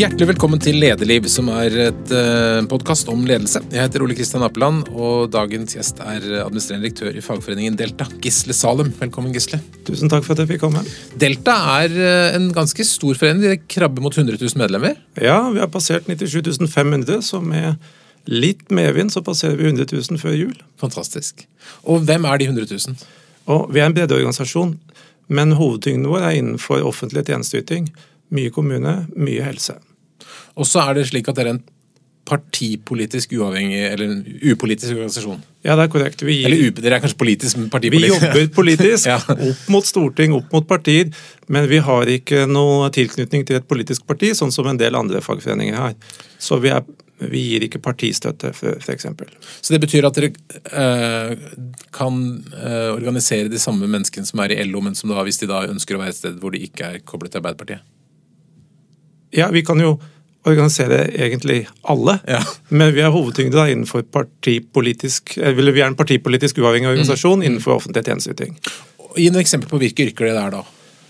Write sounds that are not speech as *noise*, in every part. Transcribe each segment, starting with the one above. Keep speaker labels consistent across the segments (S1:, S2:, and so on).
S1: Hjertelig velkommen til Lederliv, som er et uh, podkast om ledelse. Jeg heter Ole Kristian Apeland, og dagens gjest er administrerende direktør i fagforeningen Delta, Gisle Salem. Velkommen, Gisle.
S2: Tusen takk for at jeg fikk komme.
S1: Delta er uh, en ganske stor forening. De krabber mot 100 000 medlemmer?
S2: Ja, vi har passert 97 500, så med litt medvind så passerer vi 100 000 før jul.
S1: Fantastisk. Og hvem er de 100 000?
S2: Og vi er en breddeorganisasjon, men hovedtyngden vår er innenfor offentlig tjenesteyting. Mye kommune, mye helse.
S1: Og så er det slik at dere er en partipolitisk uavhengig, eller en upolitisk organisasjon?
S2: Ja, det er korrekt.
S1: Vi, eller dere er kanskje politisk, men partipolitisk?
S2: Vi jobber *laughs* politisk, ja. opp mot storting, opp mot partier. Men vi har ikke noe tilknytning til et politisk parti, sånn som en del andre fagforeninger har. Så vi, er, vi gir ikke partistøtte, f.eks.
S1: Så det betyr at dere øh, kan øh, organisere de samme menneskene som er i LO, men som da, hvis de da ønsker å være et sted hvor de ikke er koblet til Arbeiderpartiet?
S2: Ja, vi kan jo organisere egentlig alle. Ja. Men vi er hovedtyngde innenfor partipolitisk eller vi er en partipolitisk uavhengig mm. organisasjon mm. innenfor offentlig tjenesteyting.
S1: Gi noen eksempel på hvilke yrker det er da.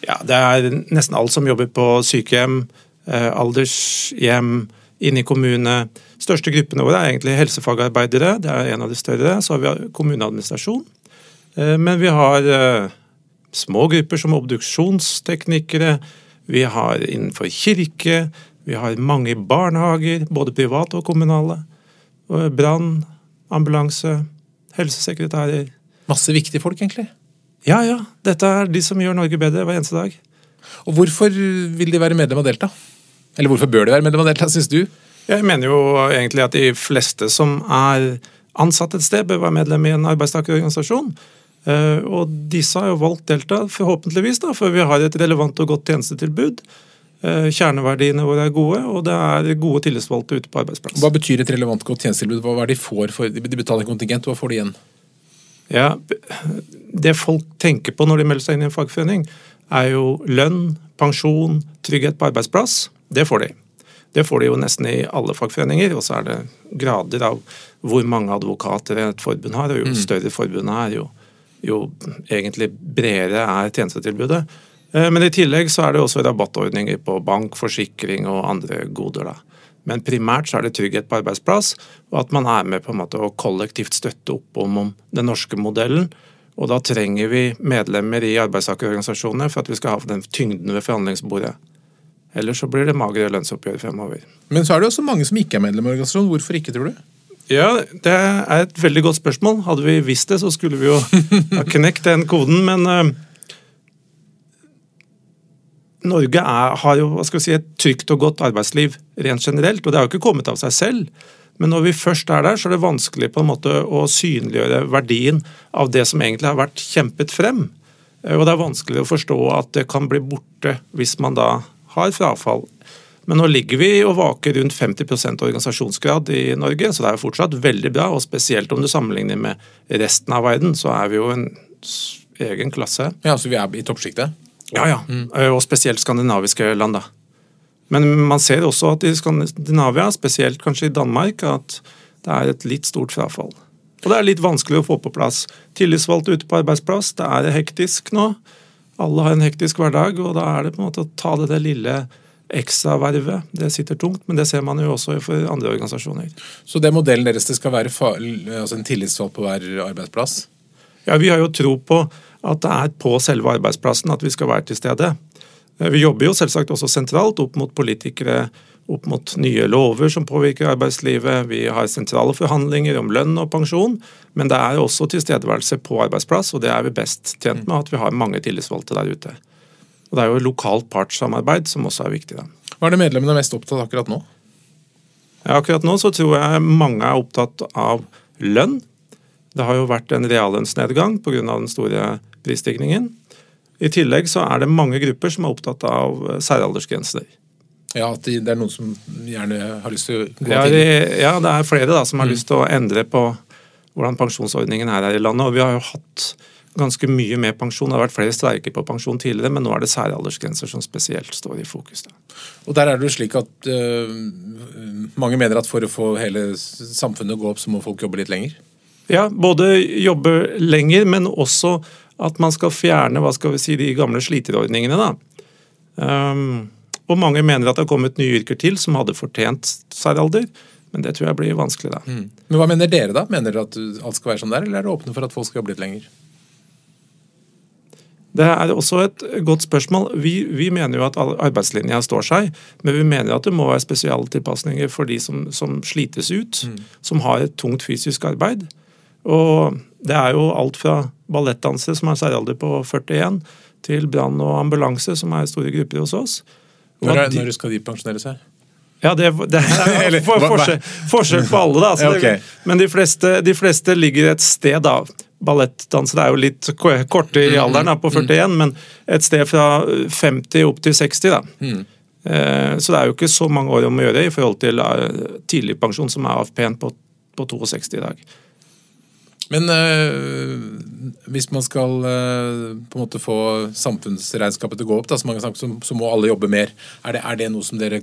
S2: Ja, Det er nesten alle som jobber på sykehjem, eh, aldershjem, inne i kommune. Største gruppene våre er egentlig helsefagarbeidere, det er en av de større. Så har vi kommuneadministrasjon. Eh, men vi har eh, små grupper som obduksjonsteknikere. Vi har innenfor kirke, vi har mange barnehager, både private og kommunale. Brann, ambulanse, helsesekretærer.
S1: Masse viktige folk, egentlig?
S2: Ja, ja. Dette er de som gjør Norge bedre hver eneste dag.
S1: Og Hvorfor vil de være medlem av Delta? Eller hvorfor bør de være medlem av Delta, syns du?
S2: Jeg mener jo egentlig at de fleste som er ansatt et sted, bør være medlem i en arbeidstakerorganisasjon. Eh, og disse har jo valgt Delta, forhåpentligvis, da, for vi har et relevant og godt tjenestetilbud. Eh, kjerneverdiene våre er gode, og det er gode tillitsvalgte ute på arbeidsplass.
S1: Hva betyr et relevant godt tjenestetilbud? Hva er det de får for De betaler kontingent, hva får de igjen?
S2: Ja, Det folk tenker på når de melder seg inn i en fagforening, er jo lønn, pensjon, trygghet på arbeidsplass. Det får de. Det får de jo nesten i alle fagforeninger, og så er det grader av hvor mange advokater et forbund har. og Jo mm. større forbundet er, jo, jo egentlig bredere er tjenestetilbudet. Eh, men i tillegg så er det også rabattordninger på bank, forsikring og andre goder. da. Men primært så er det trygghet på arbeidsplass, og at man er med på en måte å kollektivt støtte opp om, om den norske modellen. Og da trenger vi medlemmer i arbeidstakerorganisasjonene for at vi skal ha den tyngden ved forhandlingsbordet. Ellers så blir det magre lønnsoppgjør fremover.
S1: Men så er det også mange som ikke er medlem i organisasjonen. Hvorfor ikke, tror du?
S2: Ja, Det er et veldig godt spørsmål. Hadde vi visst det, så skulle vi jo ha knekt den koden. Men uh, Norge er, har jo hva skal vi si, et trygt og godt arbeidsliv rent generelt, og det har jo ikke kommet av seg selv. Men når vi først er der, så er det vanskelig på en måte å synliggjøre verdien av det som egentlig har vært kjempet frem. Eh, og det er vanskelig å forstå at det kan bli borte hvis man da har frafall. Men nå ligger vi og vaker rundt 50% organisasjonsgrad i Norge, så det er jo fortsatt veldig bra. Og spesielt om du sammenligner med resten av verden, så er vi jo en egen klasse.
S1: Ja, Så vi er i toppsjiktet?
S2: Ja, ja. Mm. Og spesielt skandinaviske land. da. Men man ser også at i Skandinavia, spesielt kanskje i Danmark, at det er et litt stort frafall. Og det er litt vanskelig å få på plass. Tillitsvalgte ute på arbeidsplass, det er hektisk nå. Alle har en hektisk hverdag, og da er det på en måte å ta det, det lille ekstravervet. Det sitter tungt, men det ser man jo også for andre organisasjoner.
S1: Så det modellen deres det skal være altså en tillitsvalgt på hver arbeidsplass?
S2: Ja, vi har jo tro på at det er på selve arbeidsplassen at vi skal være til stede. Eh, vi jobber jo selvsagt også sentralt opp mot politikere, opp mot nye lover som påvirker arbeidslivet. Vi har sentrale forhandlinger om lønn og pensjon, men det er også tilstedeværelse på arbeidsplass, og det er vi best tjent med at vi har mange tillitsvalgte der ute. Og Det er jo lokalt partssamarbeid som også er viktig. Da.
S1: Hva er det medlemmene er mest opptatt av akkurat nå?
S2: Ja, akkurat nå så tror jeg mange er opptatt av lønn. Det har jo vært en reallønnsnedgang pga. den store prisstigningen. I tillegg så er det mange grupper som er opptatt av eh, særaldersgrenser.
S1: Ja, at det er noen som gjerne har lyst til å gå
S2: ja, det, ja, det er flere da, som har mm. lyst til å endre på hvordan pensjonsordningen er her i landet. og Vi har jo hatt ganske mye med pensjon. Det har vært flere streiker på pensjon tidligere, men nå er det særaldersgrenser som spesielt står i fokus. Da.
S1: Og Der er det jo slik at øh, mange mener at for å få hele samfunnet å gå opp, så må folk jobbe litt lenger?
S2: Ja, både jobbe lenger, men også at man skal fjerne hva skal vi si, de gamle sliterordningene. da. Um, Og mange mener at det har kommet nye yrker til som hadde fortjent særalder. Men det tror jeg blir vanskelig, da. Mm.
S1: Men Hva mener dere, da? Mener dere at alt skal være sånn der, eller er det åpne for at folk skal jobbe litt lenger?
S2: Det er også et godt spørsmål. Vi, vi, mener jo at arbeidslinja står seg, men vi mener at det må være spesialtilpasninger for de som, som slites ut, mm. som har et tungt fysisk arbeid. Og det er jo alt fra ballettdansere som har særalder på 41, til brann og ambulanse, som er store grupper hos oss.
S1: Når, er, når skal de pensjonere seg?
S2: Ja, det, det er *laughs* for, forskjell, forskjell, på alle, da. *laughs* Altså, okay. men de fleste, de fleste, ligger et sted, da. Ballettdansere er jo litt korte i mm, alderen, da, på 41, mm. men et sted fra 50 opp til 60. da. Mm. Eh, så det er jo ikke så mange år om å gjøre i forhold til eh, tidligpensjon, som er AFP-en på, på 62 i dag.
S1: Men øh, hvis man skal øh, på en måte få samfunnsregnskapet til å gå opp, da, så, mange, så, så må alle jobbe mer. Er det, er det, noe som dere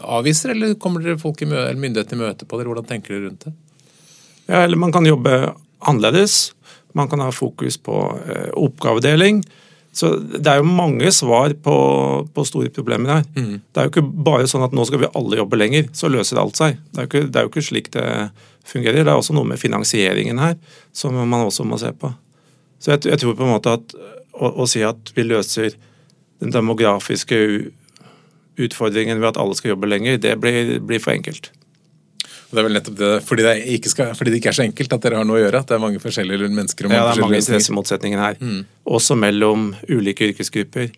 S1: avviser, eller kommer dere folk i møte, eller myndighetene i møte på dere? Hvordan tenker dere rundt det?
S2: Ja, eller Man kan jobbe annerledes. Man kan ha fokus på øh, oppgavedeling. Så Det er jo mange svar på, på store problemer her. Mm. Det er jo ikke bare sånn at nå skal vi alle jobbe lenger, så løser alt seg. Det er jo ikke, det er jo ikke slik det fungerer. Det er også noe med finansieringen her som man også må se på. Så jeg, jeg tror på en måte at å, å, si at vi løser den demografiske utfordringen ved at alle skal jobbe lenger, det blir, blir for enkelt.
S1: Det er vel nettopp det, fordi det, skal, fordi det, ikke er så enkelt at dere har noe å gjøre. At det er mange forskjellige mennesker.
S2: Og mange ja, det er mange interessemotsetninger her. Mm. Også mellom ulike yrkesgrupper.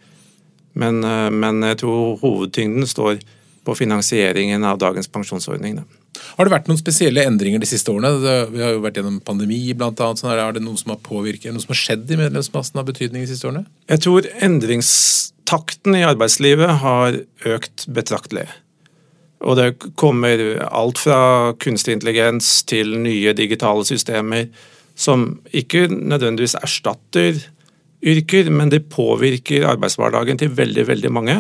S2: Men, eh, men, jeg tror hovedtyngden står på finansieringen av dagens pensjonsordning. Da.
S1: Har det vært noen spesielle endringer de siste årene? Vi har jo vært gjennom pandemi, annet. Sånn er det noe som har påvirket, noe som har skjedd i medlemsmassen av betydning de siste årene?
S2: Jeg tror endringstakten i arbeidslivet har økt betraktelig. Og det kommer alt fra kunstig intelligens til nye digitale systemer som ikke nødvendigvis erstatter yrker, men det påvirker arbeidshverdagen til veldig, veldig mange.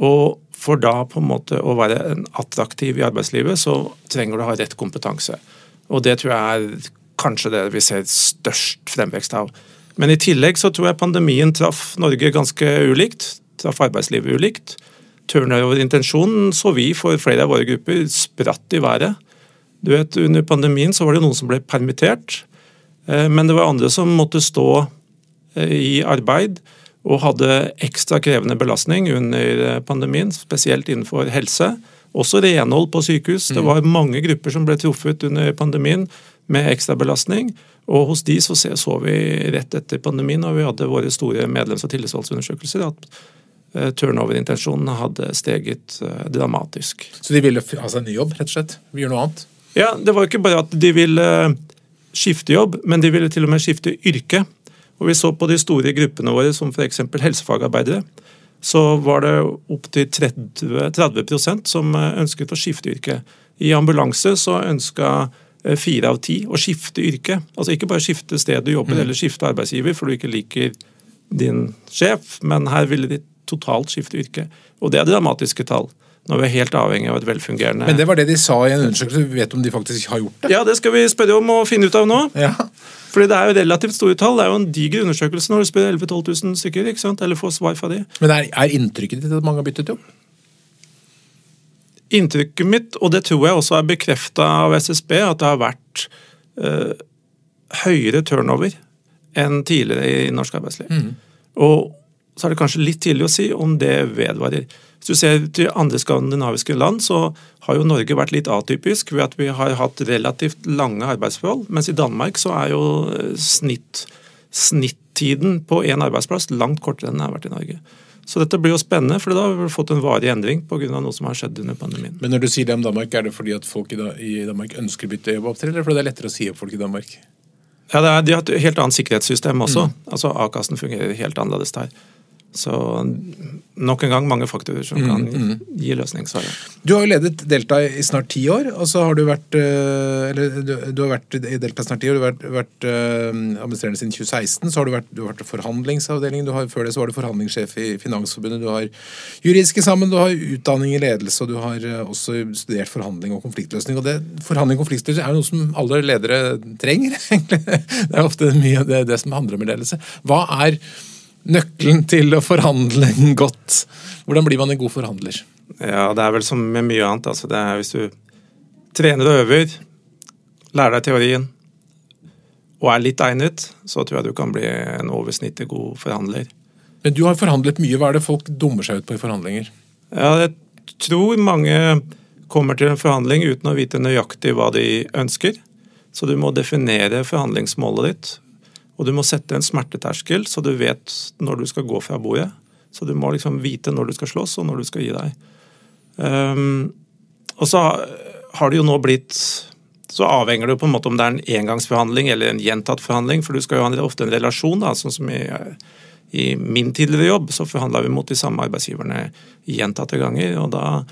S2: Og for da på en måte å være attraktiv i arbeidslivet, så trenger du å ha rett kompetanse. Og det tror jeg er kanskje det vi ser størst fremvekst av. Men i tillegg så tror jeg pandemien traff Norge ganske ulikt. Traff arbeidslivet ulikt. Turnover-intensjonen så vi for flere av våre grupper spratt i været. Du vet, Under pandemien så var det noen som ble permittert, eh, men det var andre som måtte stå eh, i arbeid og hadde ekstra krevende belastning under eh, pandemien, spesielt innenfor helse. Også renhold på sykehus. Det mm. var mange grupper som ble truffet under pandemien med ekstra belastning. Og hos de så, så vi rett etter pandemien, og vi hadde våre store medlems- og tillitsvalgsundersøkelser, at eh, turnover-intensjonen hadde steget eh, dramatisk.
S1: Så de ville ha seg en ny jobb, rett og slett? Vi gjør noe annet?
S2: Ja, det var ikke bare at de ville skifte jobb, men de ville til og med skifte yrke. Og Vi så på de store gruppene våre, som f.eks. helsefagarbeidere. Så var det opptil 30, 30 som eh, ønsket å skifte yrke. I ambulanse så ønska eh, fire av ti å skifte yrke. Altså ikke bare skifte sted du jobber mm. eller skifte arbeidsgiver for du ikke liker din sjef, men her ville de totalt skifte yrke. Og det er dramatiske tall. Når vi er helt avhengig av et velfungerende
S1: Men det var det de sa i en undersøkelse. Vi vet om de faktisk har gjort det?
S2: Ja, det skal vi spørre om og finne ut av nå. Ja. Fordi Det er jo relativt store tall. Det er jo en diger undersøkelse når du spør 11 000-12 000 stykker. ikke sant? Eller får svar fra de.
S1: Men er, er inntrykket ditt at mange har byttet jobb?
S2: Inntrykket mitt, og det tror jeg også er bekrefta av SSB, at det har vært øh, høyere turnover enn tidligere i norsk arbeidsliv. Mm. Og så er det kanskje litt tidlig å si om det vedvarer. Hvis du ser til andre skandinaviske land, så har jo Norge vært litt atypisk ved at vi har hatt relativt lange arbeidsforhold. Mens i Danmark så er jo eh, snitt, snittiden på én arbeidsplass langt kortere enn den har vært i Norge. Så dette blir jo spennende, for da har vi fått en varig endring pga. noe som har skjedd under pandemien.
S1: Men når du sier det om Danmark, er det fordi at folk i Danmark ønsker å bytte jobb opp til, eller fordi det er lettere å si opp folk i Danmark?
S2: Ja, er, De har et helt annet sikkerhetssystem også. Mm. Altså A-kassen fungerer helt annerledes der. Så nok en gang mange faktorer som kan mm, mm. gi løsningssvaret.
S1: Du har jo ledet Delta i snart ti år. og så har Du vært eh, eller du, du har vært i Delta snart ti år, du har vært, vært uh, administrerende siden 2016. Så har du vært, du har vært forhandlingsavdelingen, du har, før det så var du forhandlingssjef i Finansforbundet. Du har juridiske sammen, du har utdanning i ledelse, og du har uh, også studert forhandling og konfliktløsning. og det, Forhandling og konfliktløsning er jo noe som alle ledere trenger, *laughs* egentlig. Det er ofte mye av det, det som handler om ledelse. Hva er nøkkelen til å forhandle godt? Hvordan blir man en god forhandler?
S2: Ja, Det er vel som med mye annet. Altså, det er Hvis du trener og øver, lærer deg teorien og er litt egnet, så tror jeg du kan bli en oversnittet god forhandler.
S1: Men du har forhandlet mye. Hva er det folk dummer seg ut på i forhandlinger?
S2: Ja, Jeg tror mange kommer til en forhandling uten å vite nøyaktig hva de ønsker. Så du må definere forhandlingsmålet ditt. Og du må sette en smerteterskel, så du vet når du skal gå fra bordet. Så du må liksom vite når du skal slåss, og når du skal gi deg. Um, og så har det jo nå blitt Så avhenger det jo på en måte om det er en engangsforhandling eller en gjentatt forhandling, for du skal jo ha ofte en relasjon, da, sånn som i, i min tidligere jobb, så forhandla vi mot de samme arbeidsgiverne gjentatte ganger. og da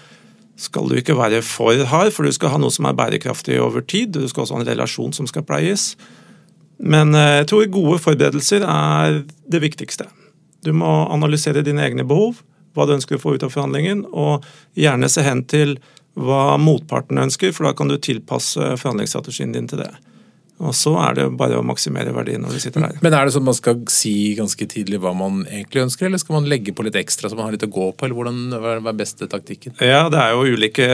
S2: skal du ikke være for hard, for du skal ha noe som er bærekraftig over tid. Du skal også ha en relasjon som skal pleies. Men eh, jeg tror gode forberedelser er det viktigste. Du må analysere dine egne behov, hva du ønsker å få ut av forhandlingen, og gjerne se hen til hva motparten ønsker, for da kan du tilpasse forhandlingsstrategien din til det. Og så er det bare å maksimere verdien når du sitter der.
S1: Men er det sånn at man skal si ganske tidlig hva man egentlig ønsker, eller skal man legge på litt ekstra så man har litt å gå på, eller hvordan, hva er beste taktikken?
S2: Ja, det er jo ulike,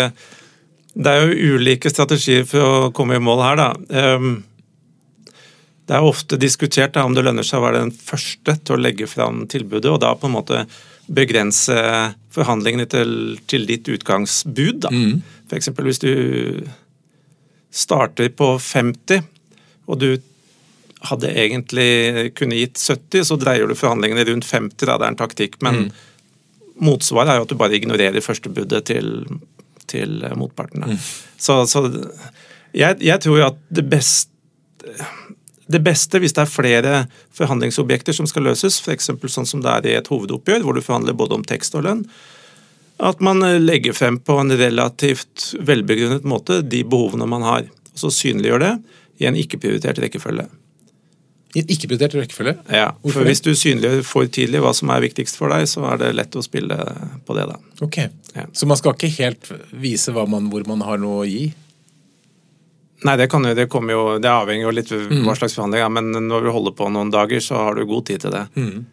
S2: det er jo ulike strategier for å komme i mål her, da. Det er ofte diskutert da, om det lønner seg å være den første til å legge fram tilbudet, og da på en måte begrense forhandlingene til, til ditt utgangsbud. Da. Mm. F.eks. hvis du starter på 50, og du hadde egentlig kunne gitt 70, så dreier du forhandlingene rundt 50. Da. Det er en taktikk. Men mm. motsvaret er jo at du bare ignorerer førstebudet til, til motparten. Mm. Så, så jeg, jeg, tror jo at det beste det beste hvis det er flere forhandlingsobjekter som skal løses, f.eks. sånn som det er i et hovedoppgjør, hvor du forhandler både om tekst og lønn, at man legger frem på en relativt velbegrunnet måte de behovene man har. Og så synliggjør det i en ikke-prioritert rekkefølge.
S1: I en ikke-prioritert rekkefølge?
S2: Ja, Hvorfor for Hvis du synliggjør for tidlig hva som er viktigst for deg, så er det lett å spille på det. da.
S1: Ok, ja. Så man skal ikke helt vise man, hvor man har noe å gi?
S2: Nei, det, jo, det, jo, det avhenger jo litt mm. hva slags forhandling, men når du holder på noen dager, så har du god tid til det. Mm.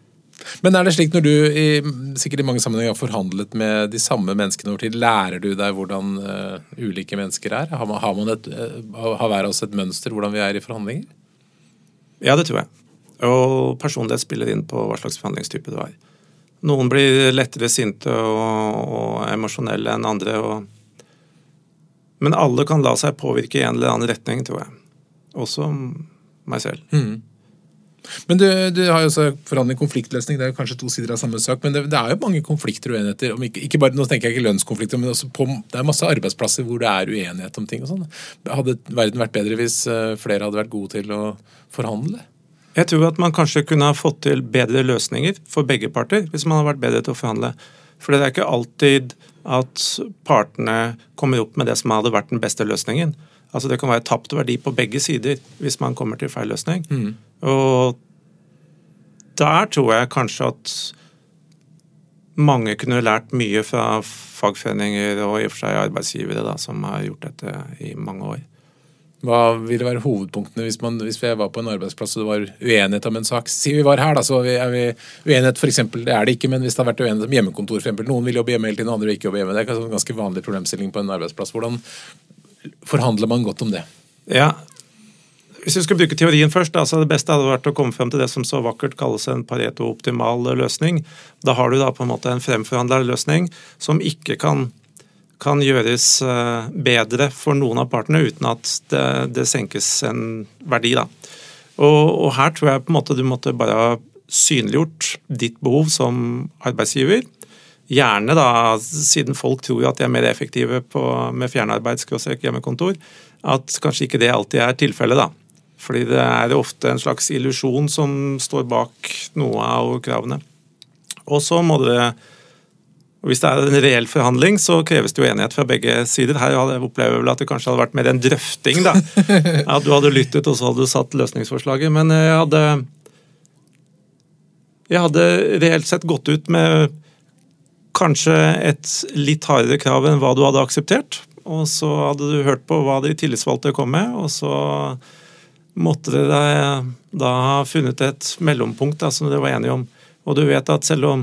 S1: Men er det slik når du i, sikkert i mange sammenhenger har forhandlet med de samme menneskene over tid, lærer du deg hvordan uh, ulike mennesker er? Har, man, har, man et, uh, har hver av oss et mønster hvordan vi er i forhandlinger?
S2: Ja, det tror jeg. Og personlighet spiller inn på hva slags forhandlingstype du er. Noen blir lettere sinte og, og emosjonelle enn andre. og men alle kan la seg påvirke i en eller annen retning, tror jeg. Også meg selv. Mm.
S1: Men du, du, har jo også forhandlet konfliktløsning, det er jo kanskje to sider av samme sak. Men det, det er jo mange konflikter og uenigheter. Ikke, ikke, bare, nå tenker jeg ikke lønnskonflikter, men på, det er masse arbeidsplasser hvor det er uenighet om ting. og sånn. Hadde verden vært bedre hvis eh, flere hadde vært gode til å forhandle?
S2: Jeg tror at man kanskje kunne ha fått til bedre løsninger for begge parter hvis man hadde vært bedre til å forhandle. For det er ikke alltid at partene kommer opp med det som hadde vært den beste løsningen. Altså Det kan være tapt verdi på begge sider hvis man kommer til feil løsning. Mm. Og der tror jeg kanskje at mange kunne lært mye fra fagforeninger og i og for seg arbeidsgivere da, som har gjort dette i mange år.
S1: Hva ville være hovedpunktene hvis, man, hvis vi var på en arbeidsplass og det var uenighet om en sak? Si vi var her, da, så er vi uenighet for eksempel, Det er det ikke, men hvis det har vært uenighet om hjemmekontor, f.eks. noen vil jobbe hjemme hele tiden, andre vil ikke jobbe hjemme. Det er en ganske vanlig problemstilling på en arbeidsplass. Hvordan forhandler man godt om det?
S2: Ja, hvis vi skal bruke teorien først, da, så Det beste hadde vært å komme frem til det som så vakkert kalles en Pareto-optimal løsning. Da har du da på en måte en fremforhandla løsning som ikke kan kan gjøres eh, bedre for noen av partene uten at det, det senkes en verdi. Da. Og, og, her tror jeg på en måte du måtte bare ha synliggjort ditt behov som arbeidsgiver. Gjerne da, siden folk tror at de er mer effektive på, med fjernarbeid, hjemmekontor, at kanskje ikke det alltid er tilfellet. da. Fordi det er ofte en slags illusjon som står bak noe av kravene. Og så må det og Hvis det er en reell forhandling, så kreves det jo enighet fra begge sider. Her opplever jeg vel at det kanskje hadde vært mer en drøfting. da. *laughs* At du hadde lyttet, og så hadde du satt løsningsforslaget. Men jeg hadde Jeg hadde reelt sett gått ut med kanskje et litt hardere krav enn hva du hadde akseptert. Og så hadde du hørt på hva de tillitsvalgte kom med, og så måtte dere da ha funnet et mellompunkt da, som dere var enige om Og du vet at selv om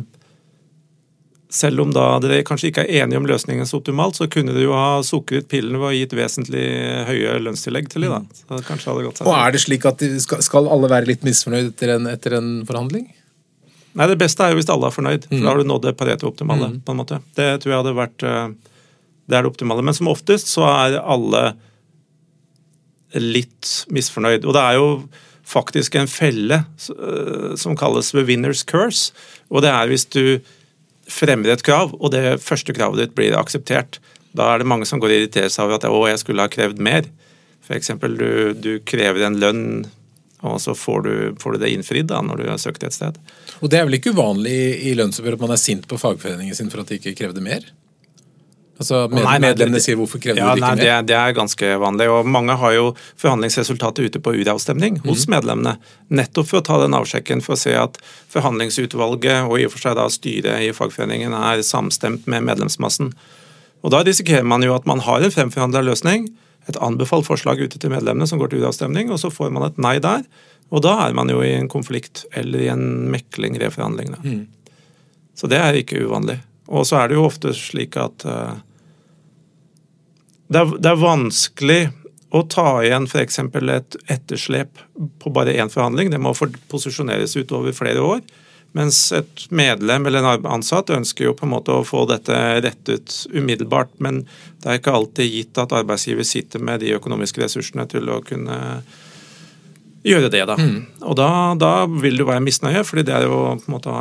S2: selv om da dere kanskje ikke er enige om løsningen så optimalt, så kunne dere jo ha sukret pillene ved å gitt vesentlig høye lønnstillegg til dem. da. Så kanskje hadde gått seg
S1: Og er det slik at de skal, skal alle være litt misfornøyd etter en, etter en forhandling?
S2: Nei, Det beste er jo hvis alle er fornøyd, for da har du nådd det Pareto-optimale. på en måte. Det tror jeg hadde vært eh, det er det optimale. Men som oftest så er alle litt misfornøyd. Og det er jo faktisk en felle eh, som kalles the winner's curse. Og det er hvis du fremmer et krav, og det første kravet ditt blir akseptert. Da er det mange som går og irriterer seg over at å, jeg skulle ha krevd mer. F.eks. Du, du krever en lønn, og så får du, får du det innfridd da, når du har søkt et sted.
S1: Og det er vel ikke uvanlig i, lønnsoppgjør at man er sint på fagforeningen sin for at de ikke krevde mer? Altså med,
S2: Nei, nei,
S1: Medlemmene
S2: det-
S1: sier 'hvorfor krever
S2: Ja,
S1: du ikke
S2: nei,
S1: mer'?
S2: det, det er ganske vanlig. og Mange har jo forhandlingsresultatet ute på uravstemning hos
S1: Mhm.
S2: medlemmene. Nettopp for å ta den avsjekken for å se at forhandlingsutvalget og i og for seg da styret i fagforeningen er samstemt med medlemsmassen. Og Da risikerer man jo at man har en fremforhandla løsning, et anbefalt forslag ute til medlemmene som går til uravstemning, og så får man et nei der. Og da er man jo i en konflikt eller i en mekling, reforhandling.
S1: Mhm.
S2: Så det er ikke uvanlig. Og så er det jo ofte slik at eh, det er, det er vanskelig å ta igjen f.eks. et etterslep på bare én forhandling. Det må posisjoneres utover flere år. Mens et medlem eller en ansatt ønsker jo på en måte å få dette rettet umiddelbart. Men det er ikke alltid gitt at arbeidsgiver sitter med de økonomiske ressursene til å kunne gjøre det. da. Og da, da vil du være misnøye, fordi det er jo på en måte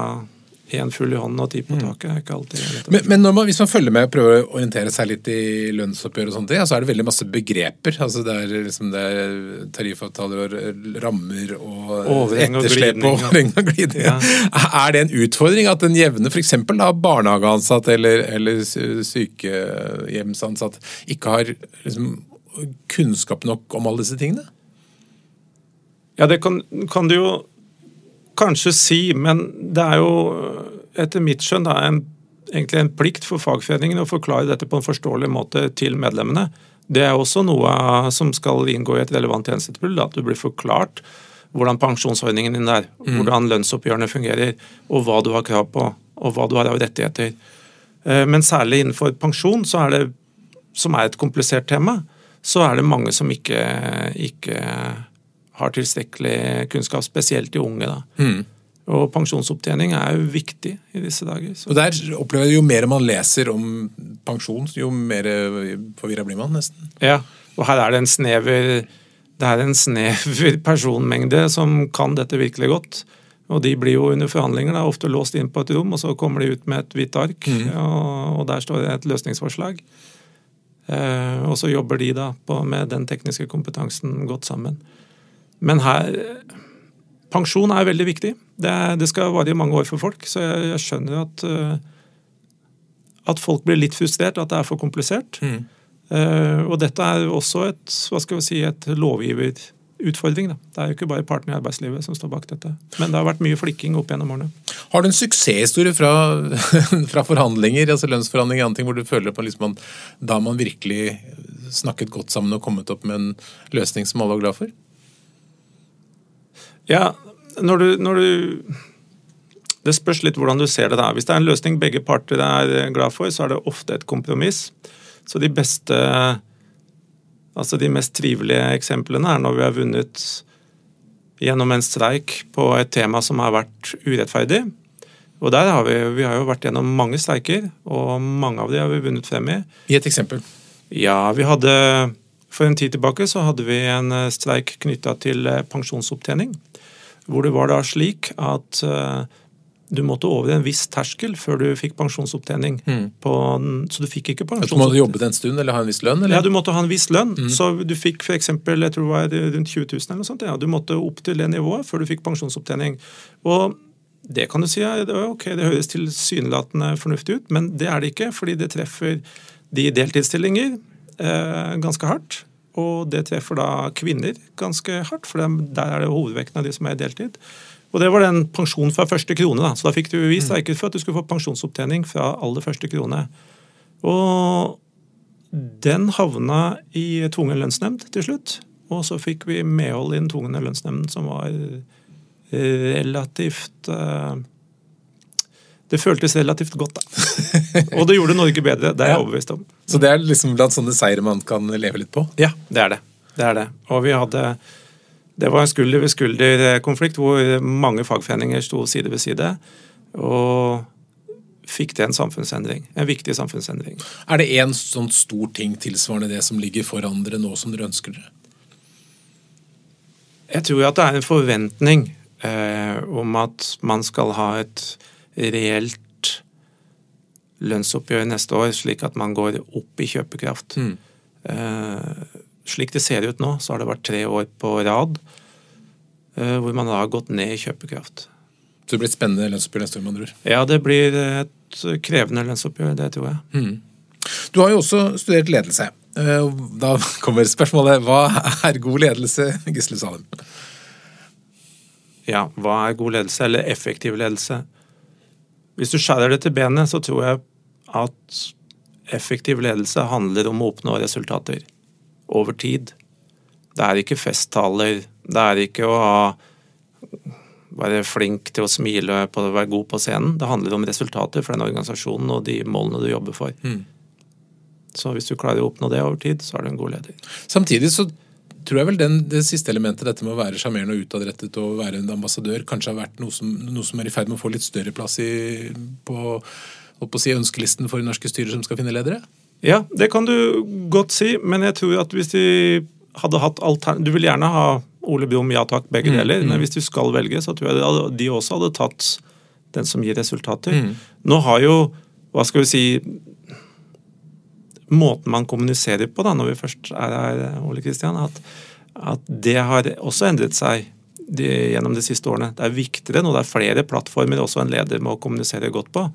S2: én full i hånden og ti på taket. er ikke alltid.
S1: Men, men man, hvis man følger med og prøver å orientere seg litt i lønnsoppgjør, og sånne ting, så er det veldig masse begreper. altså Det er, liksom, det er tariffavtaler og rammer og etterslep og overheng og glidning.
S2: Ja.
S1: Er det en utfordring at den jevne f.eks. barnehageansatt eller, eller sykehjemsansatt ikke har liksom, kunnskap nok om alle disse tingene?
S2: Ja, det kan, kan du jo kanskje si, men det er jo etter mitt skjønn da, en, egentlig en plikt for fagforeningen å forklare dette på en forståelig måte til medlemmene. Det er også noe som skal inngå i et relevant tjenestetilbud, at du blir forklart hvordan pensjonsordningen din er, hvordan lønnsoppgjørene fungerer, og hva du har krav på, og hva du har av rettigheter. Eh, Men særlig innenfor pensjon, så er det, som er et komplisert tema, så er det mange som ikke, ikke har tilstrekkelig kunnskap, spesielt de unge. da. Og pensjonsopptjening er jo viktig i disse dager. Så.
S1: Og der opplever jeg Jo mer man leser om pensjon, jo mer forvirra blir man, nesten.
S2: Ja, og her er det en snever det er en snever *laughs* personmengde som kan dette virkelig godt. Og de blir jo under forhandlinger da, ofte låst inn på et rom, og så kommer de ut med et hvitt ark, og, og der står det et løsningsforslag. Eh, og så jobber de da på, med den tekniske kompetansen godt sammen. Men her Pensjon er veldig viktig. Det, det skal vare i mange år for folk, så jeg, jeg skjønner at eh, at folk blir litt frustrert, at det er for komplisert. Eh, og dette er også et, hva skal vi si, et lovgiverutfordring. Da. Det er jo ikke bare partene i arbeidslivet som står bak dette. Men det har vært mye flikking opp gjennom årene.
S1: Har du en suksesshistorie fra, *laughs* fra forhandlinger, altså lønnsforhandlinger og andre ting, hvor du føler på liksom man, da man virkelig snakket godt sammen og kommet opp med en løsning som alle var glad for?
S2: Ja, når du, når du Det spørs litt hvordan du ser det. der. Hvis det er en løsning begge parter er glad for, så er det ofte et kompromiss. Så de beste Altså de mest trivelige eksemplene er når vi har vunnet gjennom en streik på et tema som har vært urettferdig. Og der har vi, vi har jo vært gjennom mange streiker, og mange av de har vi vunnet frem i.
S1: Gi et eksempel.
S2: Ja, vi hadde For en tid tilbake så hadde vi en streik knytta til pensjonsopptjening. Hvor det var da slik at eh, du måtte over en viss terskel før du fikk pensjonsopptjening. På, så du fikk ikke
S1: pensjonsopptjening. du
S2: måtte
S1: jobbe en stund eller ha en viss lønn? Eller?
S2: Ja, Du måtte ha en viss lønn. Så du fikk for eksempel, jeg tror det var rundt 20 000 eller noe sånt. Ja. Du måtte opp til det nivået før du fikk pensjonsopptjening. Og det kan du si ja, ok, det høres tilsynelatende fornuftig ut, men det er det ikke. Fordi det treffer de deltidsstillinger eh, ganske hardt. Og det treffer da kvinner ganske hardt, for dem- der er det hovedvekten av de som er i deltid. Og det var den pensjon fra første krone. da, Så da fikk du bevis deg ikke for at du skulle få pensjonsopptjening fra aller første krone. Og den havna i tvungen lønnsnemnd til slutt. Og så fikk vi medhold i den tvungne lønnsnemnden, som var relativt eh, det føltes relativt godt, da. Og det gjorde Norge bedre, det er jeg overbevist om.
S1: Så det er liksom blant sånne seire man kan leve litt på?
S2: Ja, det er det. Det er det. Og vi hadde Det var en skulder ved skulder-konflikt hvor mange fagforeninger sto side ved side. Og fikk det en samfunnsendring. En viktig samfunnsendring.
S1: Er det én sånn stor ting tilsvarende det som ligger foran dere nå, som dere ønsker dere?
S2: Jeg tror at det er en forventning eh, om at man skal ha et reelt lønnsoppgjør neste år, slik at man går opp i kjøpekraft. Eh, slik det ser ut nå, så har det vært tre år på rad eh, hvor man har gått ned i kjøpekraft.
S1: Så det blir et spennende lønnsoppgjør neste år, Man tror.
S2: Ja, det blir et krevende lønnsoppgjør, det tror jeg.
S1: Du har jo også studert ledelse. Eh, Da kommer spørsmålet hva er god ledelse, Gisle Salem?
S2: Ja, hva er god ledelse, eller effektiv ledelse? Hvis du skjærer det til benet, så tror jeg at effektiv ledelse handler om å oppnå resultater over tid. Det er ikke festtaler, det er ikke å ha, være flink til å smile på å være god på scenen. Det handler om resultater for den organisasjonen og de målene du jobber for. Så hvis du klarer å oppnå det over tid, så er du en god leder.
S1: Samtidig så tror jeg vel den, det siste elementet, dette med å være sjarmerende og utadrettet og være en ambassadør, kanskje har vært noe som, noe som er i ferd med å få litt større plass i, på, på si, ønskelisten for norske styrer som skal finne ledere?
S2: Ja, det kan du godt si, men jeg tror at hvis de hadde hatt altern... Du vil gjerne ha Ole Brumm, ja takk, begge deler, men hvis du skal velge, så tror jeg de også hadde tatt den som gir resultater. Nå har jo, hva skal vi si Måten man kommuniserer på da, når vi først er her, Ole Kristian, at, at det har også endret seg de, gjennom de siste årene. Det er viktigere nå, det er flere plattformer også en leder må kommunisere godt på.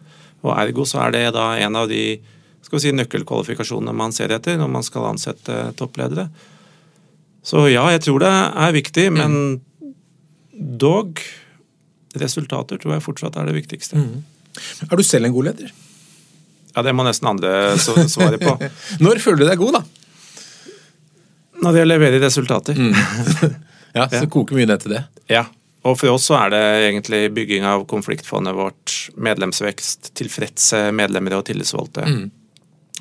S2: Og Ergo så er det da en av de skal vi si, nøkkelkvalifikasjonene man ser etter når man skal ansette toppledere. Så ja, jeg tror det er viktig, men dog resultater tror jeg fortsatt er det viktigste.
S1: Er du selv en god leder?
S2: Ja, Det må nesten andre svare på. *laughs*
S1: Når føler du deg god, da?
S2: Når jeg leverer resultater. *laughs*
S1: Ja, Så koker mye ned til det.
S2: Ja. Og for oss så er det egentlig bygging av konfliktfondet vårt, medlemsvekst, tilfredse medlemmer og tillitsvalgte.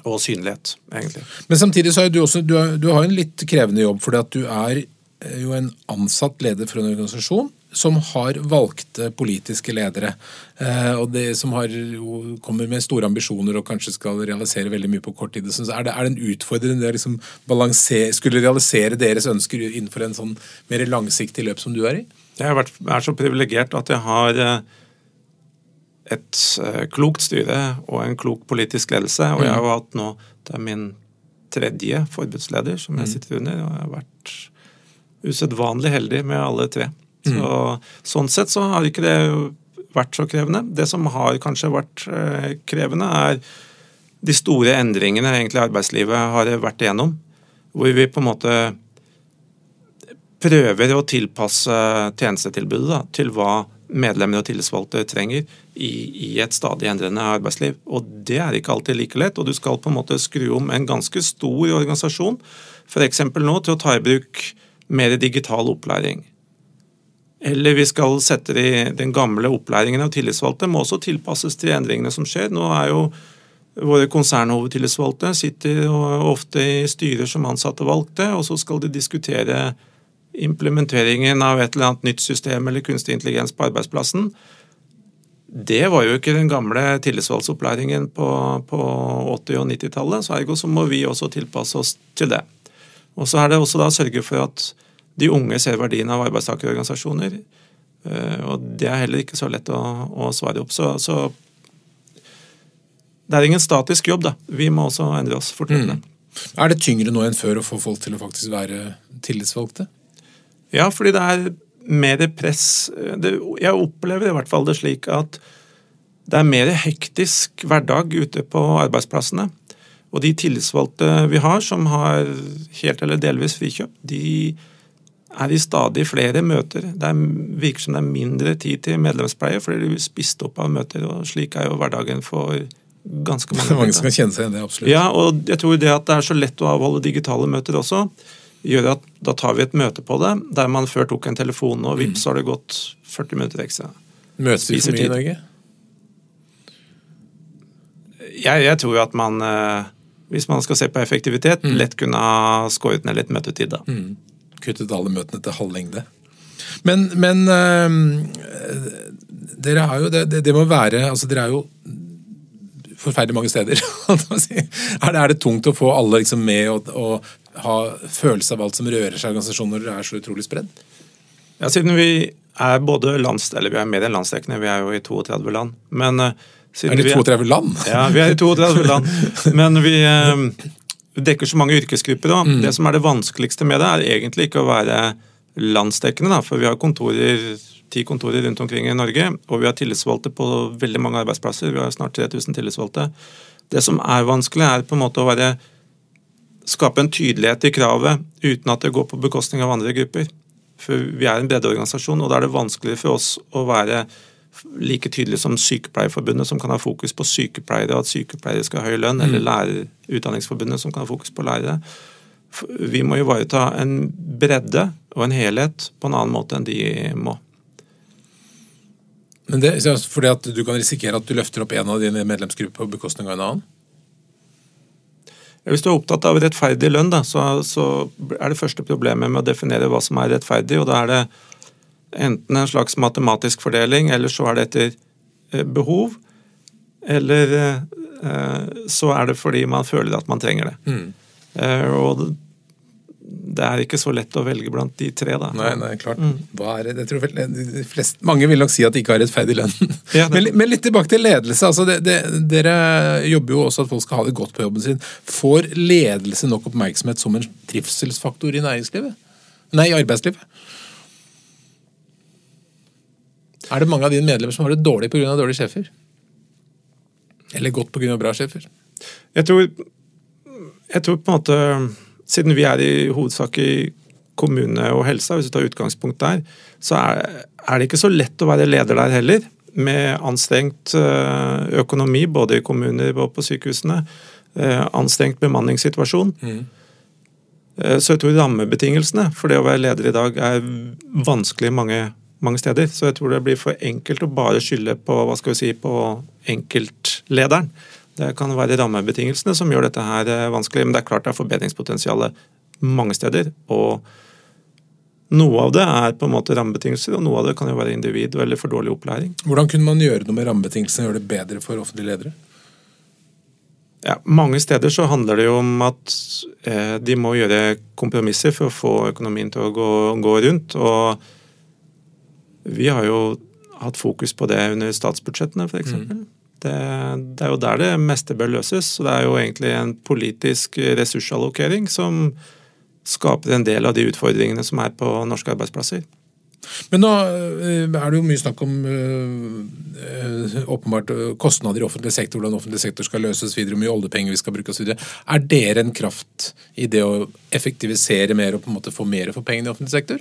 S2: Og synlighet, egentlig.
S1: Men samtidig så er du også, du, har, du har en litt krevende jobb, fordi at du er jo en ansatt leder for en organisasjon som har valgte politiske ledere. Eh, og det som har, kommer med store ambisjoner og kanskje skal realisere veldig mye på kort tid. Så er det, er det en utfordring det å liksom skulle realisere deres ønsker innenfor en sånn mer langsiktig løp som du er i?
S2: Jeg har vært, er så privilegert at jeg har eh, et eh, klokt styre og en klok politisk ledelse. Og jeg har hatt nå Det er min tredje forbudsleder som jeg sitter under, og jeg har vært usedvanlig heldig med alle tre. Så, Sånn sett så har ikke det vært så krevende. Det som har kanskje vært eh, krevende, er de store endringene egentlig arbeidslivet har vært igjennom. Hvor vi på en måte prøver å tilpasse tjenestetilbudet da, til hva medlemmer og tillitsvalgte trenger i, i et stadig endrende arbeidsliv. Og Det er ikke alltid like lett, og du skal på en måte skru om en ganske stor organisasjon, f.eks. nå til å ta i bruk mer digital opplæring. Eller vi skal sette de, den gamle opplæringen av tillitsvalgte må også tilpasses til endringene som skjer. Nå er jo våre konsernhovedtillitsvalgte sitter ofte i styrer som ansatte valgte, og så skal de diskutere implementeringen av et eller annet nytt system eller kunstig intelligens på arbeidsplassen. Det var jo ikke den gamle tillitsvalgsopplæringen på, på 80- og 90-tallet, så ergo så må vi også tilpasse oss til det. Og så er det også da å sørge for at de unge ser verdien av arbeidstakerorganisasjoner. eh, Og det er heller ikke så lett å, å svare opp. Så, så det er ingen statisk jobb, da. Vi må også endre oss fortløpende.
S1: Er det tyngre nå enn før å få folk til å faktisk være tillitsvalgte?
S2: Ja, fordi det er mer press. Det, jeg opplever i hvert fall det slik at det er mer hektisk hverdag ute på arbeidsplassene. Og de tillitsvalgte vi har, som har helt eller delvis frikjøpt, de er i stadig flere møter. Det er, virker som det er mindre tid til medlemspleie, fordi du blir spist opp av møter. og Slik er jo hverdagen for ganske mange. *laughs*
S1: mange som kan kjenne seg igjen det, absolutt.
S2: Ja, og jeg tror det at det er så lett å avholde digitale møter også, gjør at da tar vi et møte på det, der man før tok en telefon, og vips har det gått 40 minutter ekstra.
S1: Møtes vi for mye i. Norge?
S2: Jeg, jeg tror jo at man, eh, hvis man skal se på effektivitet,
S1: Mm.
S2: lett kunne ha skåret ned litt møtetid. da.
S1: Kuttet alle møtene til halv lengde. Men, men øh, dere har jo det, det, det må være Altså, dere er jo forferdelig mange steder. *laughs* er, det, er det tungt å få alle liksom med og, og ha følelse av alt som rører seg i organisasjonen når dere er så utrolig spredd?
S2: Ja, Siden vi er både lands... Eller vi er mer enn landsdekkende, vi er jo i 32 land. Men eh, siden
S1: Er det
S2: vi
S1: 32 land?
S2: Ja, vi er i 32 land. *laughs* Men vi eh, dekker så mange yrkesgrupper òg.
S1: Mm.
S2: Det som er det vanskeligste med det, er egentlig ikke å være landsdekkende, da, for vi har kontorer, ti kontorer rundt omkring i Norge, og vi har tillitsvalgte på veldig mange arbeidsplasser. Vi har snart 3000 tillitsvalgte. Det som er vanskelig, er på en måte å være skape en tydelighet i kravet uten at det går på bekostning av andre grupper. For vi er en breddeorganisasjon, og da er det vanskeligere for oss å være like tydelig som Sykepleierforbundet, som kan ha fokus på sykepleiere, og at sykepleiere skal ha høy lønn, eller lærer, Utdanningsforbundet, som kan ha fokus på lærere. Vi må ivareta en bredde og en helhet på en annen måte enn de må.
S1: Men det, fordi at du kan risikere at du løfter opp en av dine medlemsgrupper på bekostning av en annen?
S2: Hvis du er opptatt av rettferdig lønn, da, så, så er det første problemet med å definere hva som er rettferdig, og da er det enten en slags matematisk fordeling, eller så er det etter eh, behov, eller eh, så er det fordi man føler at man trenger det. Mm. og det- er ikke så lett å velge blant de tre, da.
S1: Nei, nei, klart. Er det? Jeg tror fleste, mange vil nok si at de ikke har rettferdig lønn.
S2: Ja,
S1: men, men litt tilbake til ledelse. Altså det, det, dere jobber jo også at folk skal ha det godt på jobben sin. Får ledelse nok oppmerksomhet som en trivselsfaktor i næringslivet? Nei, i arbeidslivet? Er det mange av dine medlemmer som har det dårlig pga. dårlige sjefer? Eller godt pga. bra sjefer?
S2: Jeg tror, jeg tror på en måte Siden vi er i hovedsak i kommune og helse, hvis vi tar utgangspunkt der, så er, er det ikke så lett å være leder der heller. Med anstrengt eh, økonomi både i kommuner og på sykehusene. eh, Anstrengt bemanningssituasjon. Mm. Så jeg tror rammebetingelsene for det å være leder i dag er vanskelig mange, mange steder. Så jeg tror det blir for enkelt å bare skylde på hva skal vi si, på enkeltlederen. Det kan være rammebetingelsene som gjør dette her eh, vanskelig, men det er klart det er forbedringspotensialet mange steder. Og noe av det er på en måte rammebetingelser, og noe av det kan jo være individ eller for dårlig opplæring.
S1: Hvordan kunne man gjøre noe med rammebetingelsene og gjøre det bedre for offentlige ledere?
S2: Ja, mange steder så handler det jo om at eh, de må gjøre kompromisser for å få økonomien til å gå, gå rundt. Og vi har jo hatt fokus på det under statsbudsjettene, f.eks. Det, det er jo der det meste bør løses. Så det er jo egentlig en politisk ressursallokering som skaper en del av de utfordringene som er på norske arbeidsplasser.
S1: Men nå øh, er det jo mye snakk om øh, øh, åpenbart kostnader i offentlig sektor, hvordan offentlig sektor skal løses videre, hvor mye oljepenger vi skal bruke osv. Er dere en kraft i det å effektivisere mer og på en måte få mer for pengene i offentlig sektor?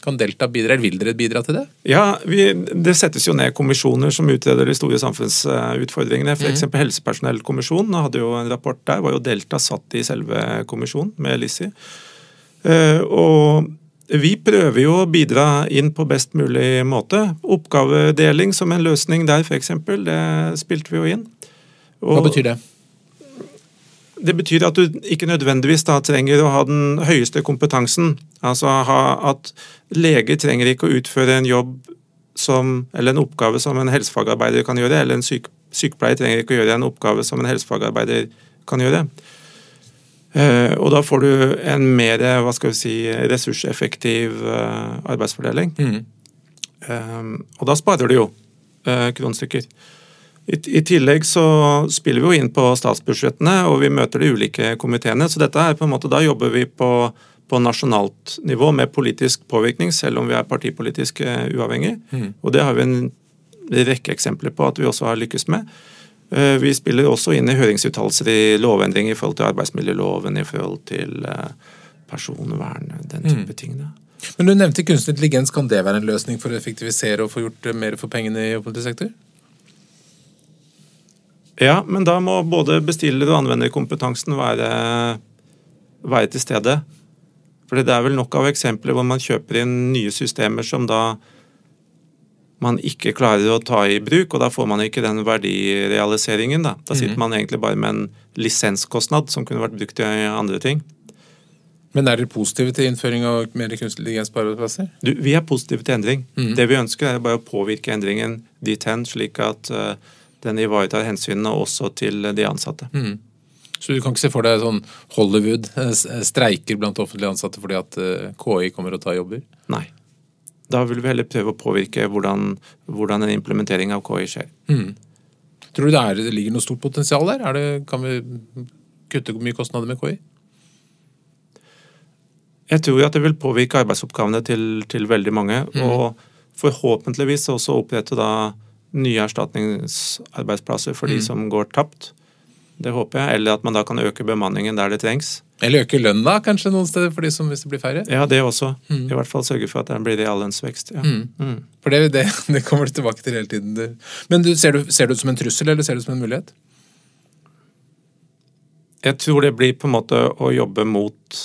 S1: Kan Delta bidra, eller vil dere bidra til det?
S2: Ja, vi, Det settes jo ned kommisjoner som utreder de store samfunnsutfordringene. F.eks. Mm. Helsepersonellkommisjonen hadde jo en rapport der, var jo Delta satt i selve kommisjonen med Lissi. Uh, og vi prøver jo å bidra inn på best mulig måte. Oppgavedeling som en løsning der, f.eks. Det spilte vi jo inn.
S1: Og, Hva betyr det?
S2: Det betyr at du ikke nødvendigvis da trenger å ha den høyeste kompetansen. Altså at leger trenger ikke å utføre en jobb som, eller en oppgave som en helsefagarbeider kan gjøre, eller en syk, sykepleier trenger ikke å gjøre en oppgave som en helsefagarbeider kan gjøre. Uh, og da får du en mer hva skal vi si, ressurseffektiv uh, arbeidsfordeling.
S1: Mm.
S2: Um, og da sparer du jo kronestykker. I, tillegg så spiller vi jo inn på statsbudsjettene, og vi møter de ulike komiteene. Så dette er på en måte, da jobber vi på, på nasjonalt nivå med politisk påvirkning, selv om vi er partipolitisk uavhengig.
S1: Mm.
S2: Og det har vi en rekke eksempler på at vi også har lykkes med. Vi spiller også inn i høringsuttalelser i lovendringer i forhold til arbeidsmiljøloven, i forhold til personvern, den type mm. ting.
S1: Men Du nevnte kunstig intelligens. Kan det være en løsning for å effektivisere og få gjort mer for pengene i offentlig sektor?
S2: Ja, men da må både bestiller- og anvenderkompetansen være, være til stede. For det er vel nok av eksempler hvor man kjøper inn nye systemer som da man ikke klarer å ta i bruk, og da får man ikke den verdirealiseringen. Da, da sitter
S1: Mhm.
S2: man egentlig bare med en lisenskostnad som kunne vært brukt til andre ting.
S1: Men er dere positive til innføring av mer kunstig intelligens på arbeidsplasser?
S2: Vi er positive til endring.
S1: Mhm.
S2: Det vi ønsker, er bare å påvirke endringen dit hen, slik at eh, den ivaretar hensynene også til de ansatte.
S1: Mm. Så du kan ikke se for deg sånn Hollywood eh, s- streiker blant offentlig ansatte fordi at eh, KI kommer og tar jobber?
S2: Nei. Da vil vi heller prøve å påvirke hvordan, hvordan en implementering av KI skjer.
S1: Mm. Tror du det, er, det ligger noe stort potensial der? Er det, kan vi kutte mye kostnader med KI?
S2: Jeg tror at det vil påvirke arbeidsoppgavene til, til veldig mange. Og forhåpentligvis også opprette da nye erstatningsarbeidsplasser for de som går tapt. Det håper jeg. Eller at man da kan øke bemanningen der det trengs.
S1: Eller øke lønna kanskje noen steder for de som hvis det blir færre?
S2: Ja, det også. I hvert fall sørge for at det blir reallønnsvekst. Ja. Mm.
S1: For det, det, *laughs* det kommer du tilbake til hele tiden. Men du, ser, du, ser du det som en trussel, eller ser du det som en mulighet?
S2: Jeg tror det blir på en måte å jobbe mot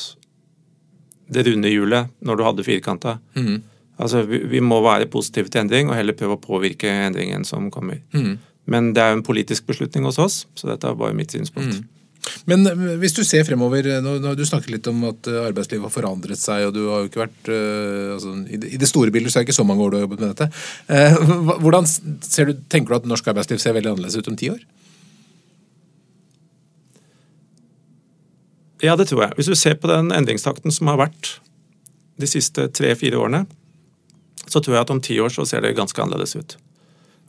S2: det runde hjulet når du hadde firkanta.
S1: Mhm.
S2: Altså, vi, vi må være positive til endring og heller prøve å påvirke endringen som kommer.
S1: Mm.
S2: Men det er jo en politisk beslutning hos oss, så dette er bare mitt synspunkt.
S1: Men eh, hvis du ser fremover eh, nå, nå Du snakket litt om at eh, arbeidslivet har forandret seg, og du har jo ikke vært altså, i, det, store bildet så er det ikke så mange år du har jobbet med dette. Eh, hvordan ser du, Tenker du at norsk arbeidsliv ser veldig annerledes ut om ti år?
S2: Ja, det tror jeg. Hvis du ser på den endringstakten som har vært de siste tre-fire årene, så tror jeg at om ti år så ser det ganske annerledes ut.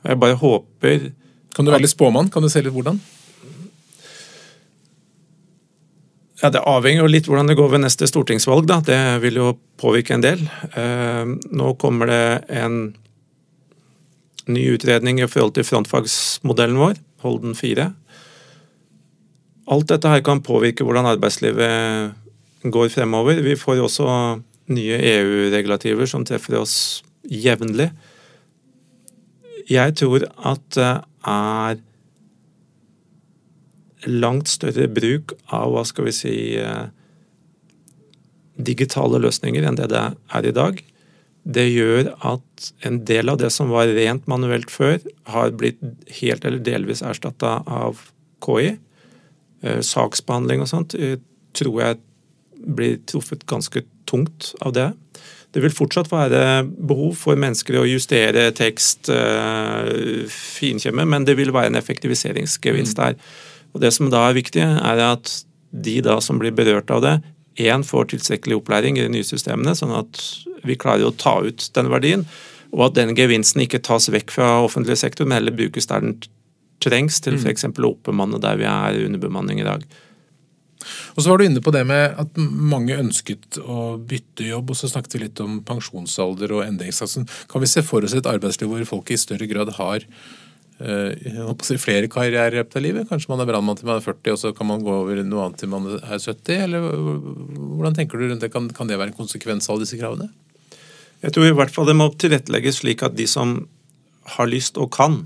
S2: Jeg bare håper
S1: Kan du være litt spåmann? Kan du se litt hvordan?
S2: Ja, Det avhenger jo litt hvordan det går ved neste stortingsvalg. da. Det vil jo påvirke en del. Eh, nå kommer det en ny utredning i forhold til frontfagsmodellen vår, Holden 4. Alt dette her kan påvirke hvordan arbeidslivet går fremover. Vi får jo også nye EU-regulativer som treffer oss jevnlig. Jeg tror at det er langt større bruk av hva skal vi si eh, digitale løsninger enn det det er i dag. Det gjør at en del av det som var rent manuelt før, har blitt helt eller delvis erstatta av KI. Eh, Saksbehandling og sånt eh, tror jeg blir truffet ganske tungt av det. Det vil fortsatt være behov for mennesker å justere tekst, eh, finkjemme, men det vil være en effektiviseringsgevinst der. Og Det som da er viktig, er at de da som blir berørt av det, én får tilstrekkelig opplæring i de nye systemene, sånn at vi klarer å ta ut den verdien, og at den gevinsten ikke tas vekk fra offentlig sektor, men heller brukes der den trengs, til f.eks. å oppbemanne der vi er underbemanning i dag.
S1: Og så var du inne på det med at mange ønsket å bytte jobb, og så snakket vi litt om pensjonsalder og endringssatsen. Kan vi se for oss et arbeidsliv hvor folk i større grad har si flere karrierer i løpet av livet? Kanskje man er brannmann til man er 40, og så kan man gå over noe annet til man er 70? Eller hvordan tenker du rundt det? Kan, kan det være en konsekvens av disse kravene?
S2: Jeg tror i hvert fall det må tilrettelegges slik at de som har lyst og kan,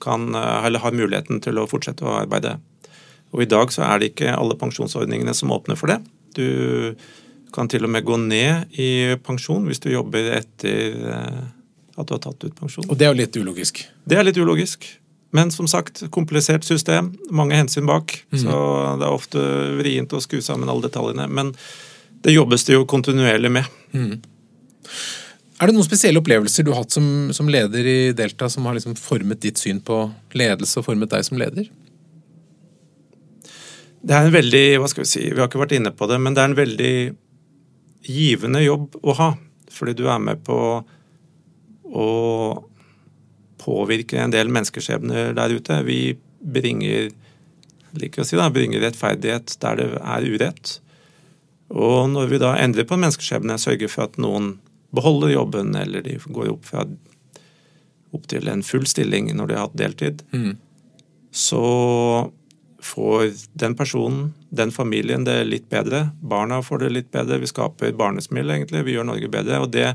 S2: kan eh, eller har muligheten til å fortsette å arbeide. Og I dag så er det ikke alle pensjonsordningene som åpner for det. Du kan til og med gå ned i pensjon hvis du jobber etter eh, at du har tatt ut pensjon.
S1: Og det er jo litt ulogisk.
S2: Det er litt ulogisk. Men som sagt, komplisert system, mange hensyn bak. Så det er ofte vrient å skru sammen alle detaljene. Men det jobbes det jo kontinuerlig med.
S1: Er det noen spesielle opplevelser du har hatt som, som leder i Delta som har liksom formet ditt syn på ledelse og formet deg som leder?
S2: Det er en veldig hva skal Vi si, vi har ikke vært inne på det, men det er en veldig givende jobb å ha. Fordi du er med på å påvirke en del menneskeskjebner der ute. Vi bringer liker å si da, bringer rettferdighet der det er urett. Og når vi da endrer på en menneskeskjebne, sørger for at noen beholder jobben, eller de går opp, fra, opp til en full stilling når de har hatt deltid, så får den personen, den familien, det litt bedre. Barna får det litt bedre. Vi skaper barnesmil, egentlig. Vi gjør Norge bedre. Og det,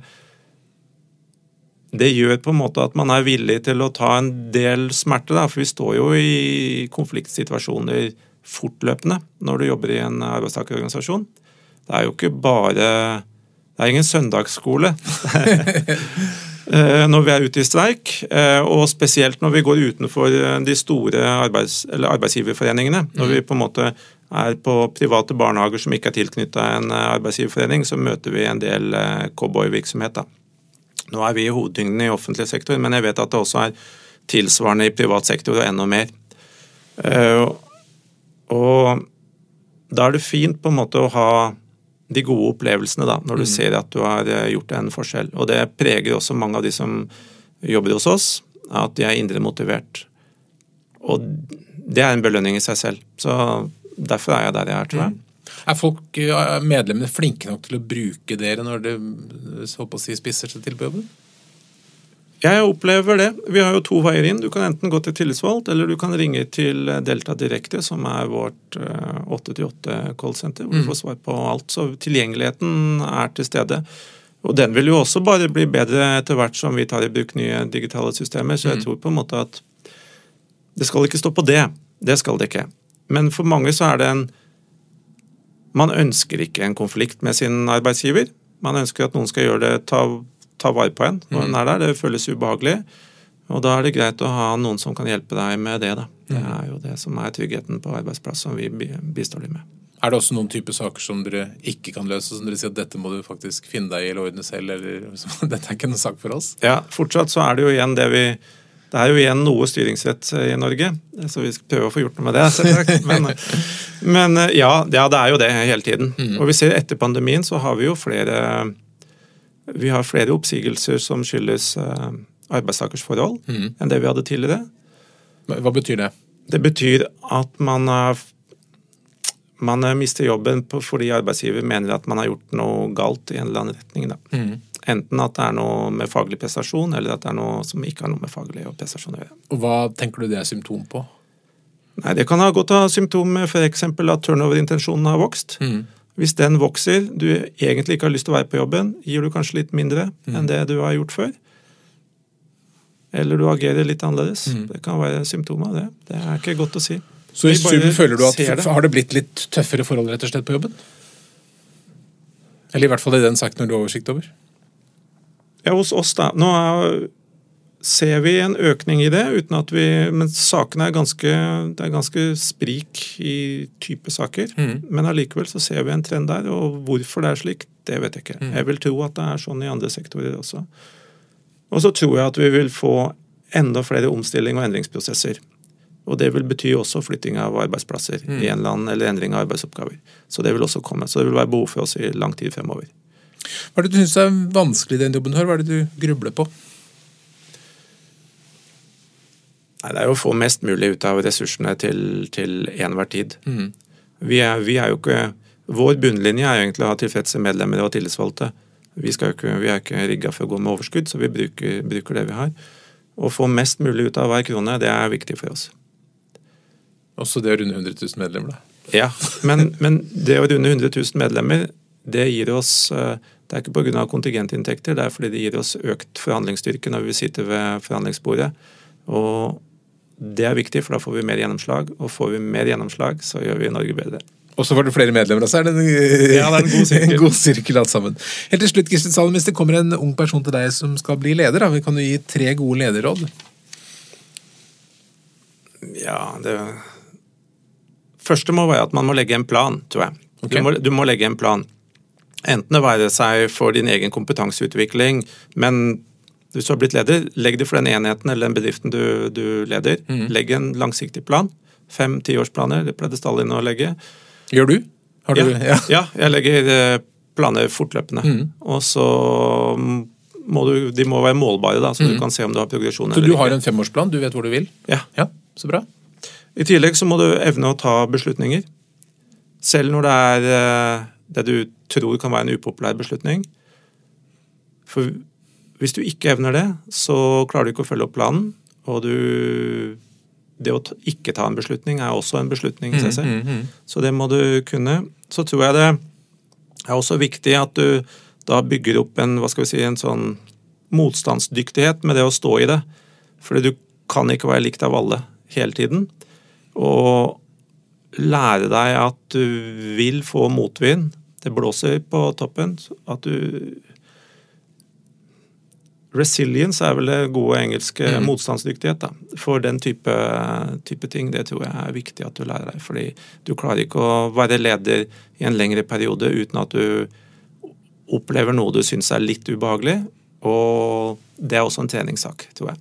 S2: det gjør på en måte at man er villig til å ta en del smerte, da. For vi står jo i konfliktsituasjoner fortløpende når du jobber i en arbeidstakerorganisasjon. Det er jo ikke bare Det er ingen søndagsskole. *laughs* eh, når vi er ute i streik, eh, og spesielt når vi går utenfor de store arbeids, arbeidsgiverforeningene. Når vi på en måte er på private barnehager som ikke er tilknytta en arbeidsgiverforening, så møter vi en del cowboyvirksomhet. Nå er vi i hovedtyngden i offentlig sektor, men jeg vet at det også er tilsvarende i privat sektor og enda mer. Og da er det fint på en måte å ha de gode opplevelsene da, når du mm. ser at du har eh, gjort en forskjell. Og det preger også mange av de som jobber hos oss, at de er indre motivert. Og det er en belønning i seg selv. Så derfor er jeg der jeg er, tror jeg. Mm.
S1: Er folk, eh, medlemmene flinke nok til å bruke dere når det så på å si, spisser seg til på jobben?
S2: Jeg opplever det. Vi har jo to veier inn. Du kan enten gå til tillitsvalgt, eller du kan ringe til Delta direkte, som er vårt 8-8-callsenter, eh, hvor du mm. får svar på alt. Så tilgjengeligheten er til stede. Og den vil jo også bare bli bedre etter hvert som vi tar i bruk nye digitale systemer. Så jeg mm. tror på en måte at det skal ikke stå på det. Det skal det ikke. Men for mange så er det en Man ønsker ikke en konflikt med sin arbeidsgiver. Man ønsker at noen skal gjøre det, ta ta vare på en når en mm. er der. Det føles ubehagelig. Og da er det greit å ha noen som kan hjelpe deg med det. da. Det mm. er jo det som er tryggheten på arbeidsplass, som vi bistår dem med.
S1: Er det også noen type saker som dere ikke kan løse, som dere sier at dette må du faktisk finne deg i eller ordne selv, eller *laughs* dette er ikke noen sak for oss?
S2: Ja, fortsatt så er det jo igjen det vi det er jo igjen noe styringsrett i Norge, så vi skal prøve å få gjort noe med det. *laughs* Men, men ja, ja, det er jo det hele tiden. Mm. Og vi ser etter pandemien så har vi jo flere vi har flere oppsigelser som skyldes uh, arbeidstakers forhold mm. enn det vi hadde tidligere.
S1: Hva betyr det?
S2: Det betyr at man, man mister jobben fordi arbeidsgiver mener at man har gjort noe galt i en eller annen retning. Mm. Enten at det er noe med faglig prestasjon, eller at det er noe som ikke har noe med faglig prestasjon å gjøre.
S1: Og Hva tenker du det er symptom på?
S2: Nei, Det kan ha godt av symptom f.eks. at turnover-intensjonen har vokst. Mm. Hvis den vokser, du egentlig ikke har lyst til å være på jobben, gir du kanskje litt mindre mm. enn det du har gjort før. Eller du agerer litt annerledes. Mm. Det kan være symptomer av det. Det er ikke godt å si.
S1: Så i sum føler du at det. har det blitt litt tøffere forhold rett og slett på jobben? Eller i hvert fall i den saken har oversikt over?
S2: Ja, hos oss, da. Nå er ser vi en økning i det, uten at vi Men sakene er ganske, det er ganske sprik i type saker. Mm. Men allikevel så ser vi en trend der, og hvorfor det er slik, det vet jeg ikke. Mm. Jeg vil tro at det er sånn i andre sektorer også. Og så tror jeg at vi vil få enda flere omstilling og endringsprosesser. Og det vil bety også flytting av arbeidsplasser mm. i en land, eller endring av arbeidsoppgaver. Så det vil også komme. Så det vil være behov for oss i lang tid fremover.
S1: Hva er det du syns er vanskelig i den jobben? du har? Hva er det du grubler på?
S2: Nei, Det er jo å få mest mulig ut av ressursene til, til enhver tid. Mm. Vi, er, vi, er, jo ikke Vår bunnlinje er jo egentlig å ha tilfredse medlemmer og tillitsvalgte. Vi, ikke, vi er ikke rigga for å gå med overskudd, så vi bruker, bruker, det vi har. Å få mest mulig ut av hver krone, det er viktig for oss.
S1: Også det å runde 100 000 medlemmer, da?
S2: Ja, men, men det å runde 100 000 medlemmer, det gir oss eh, det er ikke pga. kontingentinntekter, det er fordi det gir oss økt forhandlingsstyrke når vi sitter ved forhandlingsbordet. Og det er viktig, for da får vi mer gjennomslag. Og får vi mer gjennomslag, så gjør vi Norge bedre.
S1: Og så får du flere medlemmer, og så er det en,
S2: ja, det er en god *laughs* sirkel.
S1: en god sirkel alt sammen. Helt til slutt, Kristin Salem, hvis det kommer en ung person til deg som skal bli leder, da, kan du gi tre gode lederråd?
S2: Ja, det Første må være at man må legge en plan, tror jeg. Okay. Du, må, du må legge en plan. Enten det være seg for din egen kompetanseutvikling, men hvis du har blitt leder, legg det for den enheten eller den bedriften du, du leder. Mm. Legg en langsiktig plan. Fem-tiårsplaner, det pleide Stalin å legge.
S1: Gjør du? du
S2: ja. Ja. *laughs* ja. jeg legger eh, planer fortløpende. Mm. Og så må du, de må være målbare, da, så mm. du kan se om du har progresjon.
S1: Så du har en femårsplan? Du vet hvor du vil?
S2: Ja.
S1: ja. Så bra.
S2: I tillegg så må du evne å ta beslutninger. Selv når det er eh, det du tror kan være en upopulær beslutning. For hvis du ikke evner det, så klarer du ikke å følge opp planen. Og du Det å ikke ta en beslutning er også en beslutning i seg selv. Mm, mm, mm. Så det må du kunne. Så tror jeg det er også viktig at du da bygger opp en hva skal vi si, en sånn motstandsdyktighet med det å stå i det. Fordi du kan ikke være likt av alle hele tiden. Og lære deg at du vil få motvind. Det blåser på toppen. At du Resilience er vel det gode engelske
S1: Mm.
S2: motstandsdyktighet. da. For den type, type ting, det tror jeg er viktig at du lærer deg. Fordi du klarer ikke å være leder i en lengre periode uten at du opplever noe du syns er litt ubehagelig. Og det er også en treningssak, tror jeg.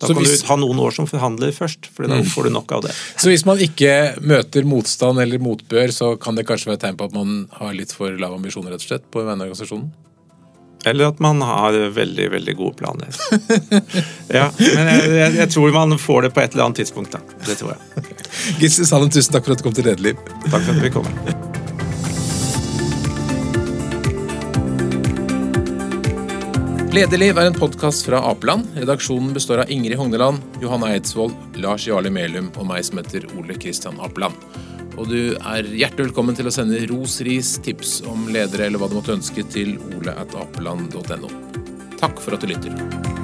S2: Da
S1: Så
S2: kan
S1: hvis-
S2: du ha noen år som forhandler først, for da får du nok av det.
S1: Så hvis man ikke møter motstand eller motbør, så kan det kanskje være et tegn på at man har litt for lave ambisjoner rett og slett på vegne av organisasjonen?
S2: Eller at man har veldig, veldig gode planer. *laughs* ja, Men jeg, jeg, jeg tror man får det på et eller annet tidspunkt, da. Det tror jeg. *laughs*
S1: Gisle Salen, tusen takk for at du kom til Lederliv.
S2: Takk for at vi kom.
S1: Lederliv er en podkast fra Apeland. Redaksjonen består av Ingrid Hogneland, Johanna Eidsvoll, Lars Jarle Melum og meg som heter Ole Kristian Apeland. Og du er hjertelig velkommen til å sende ros, ris, tips om ledere eller hva du måtte ønske til ole.apeland.no. Takk for at du lytter.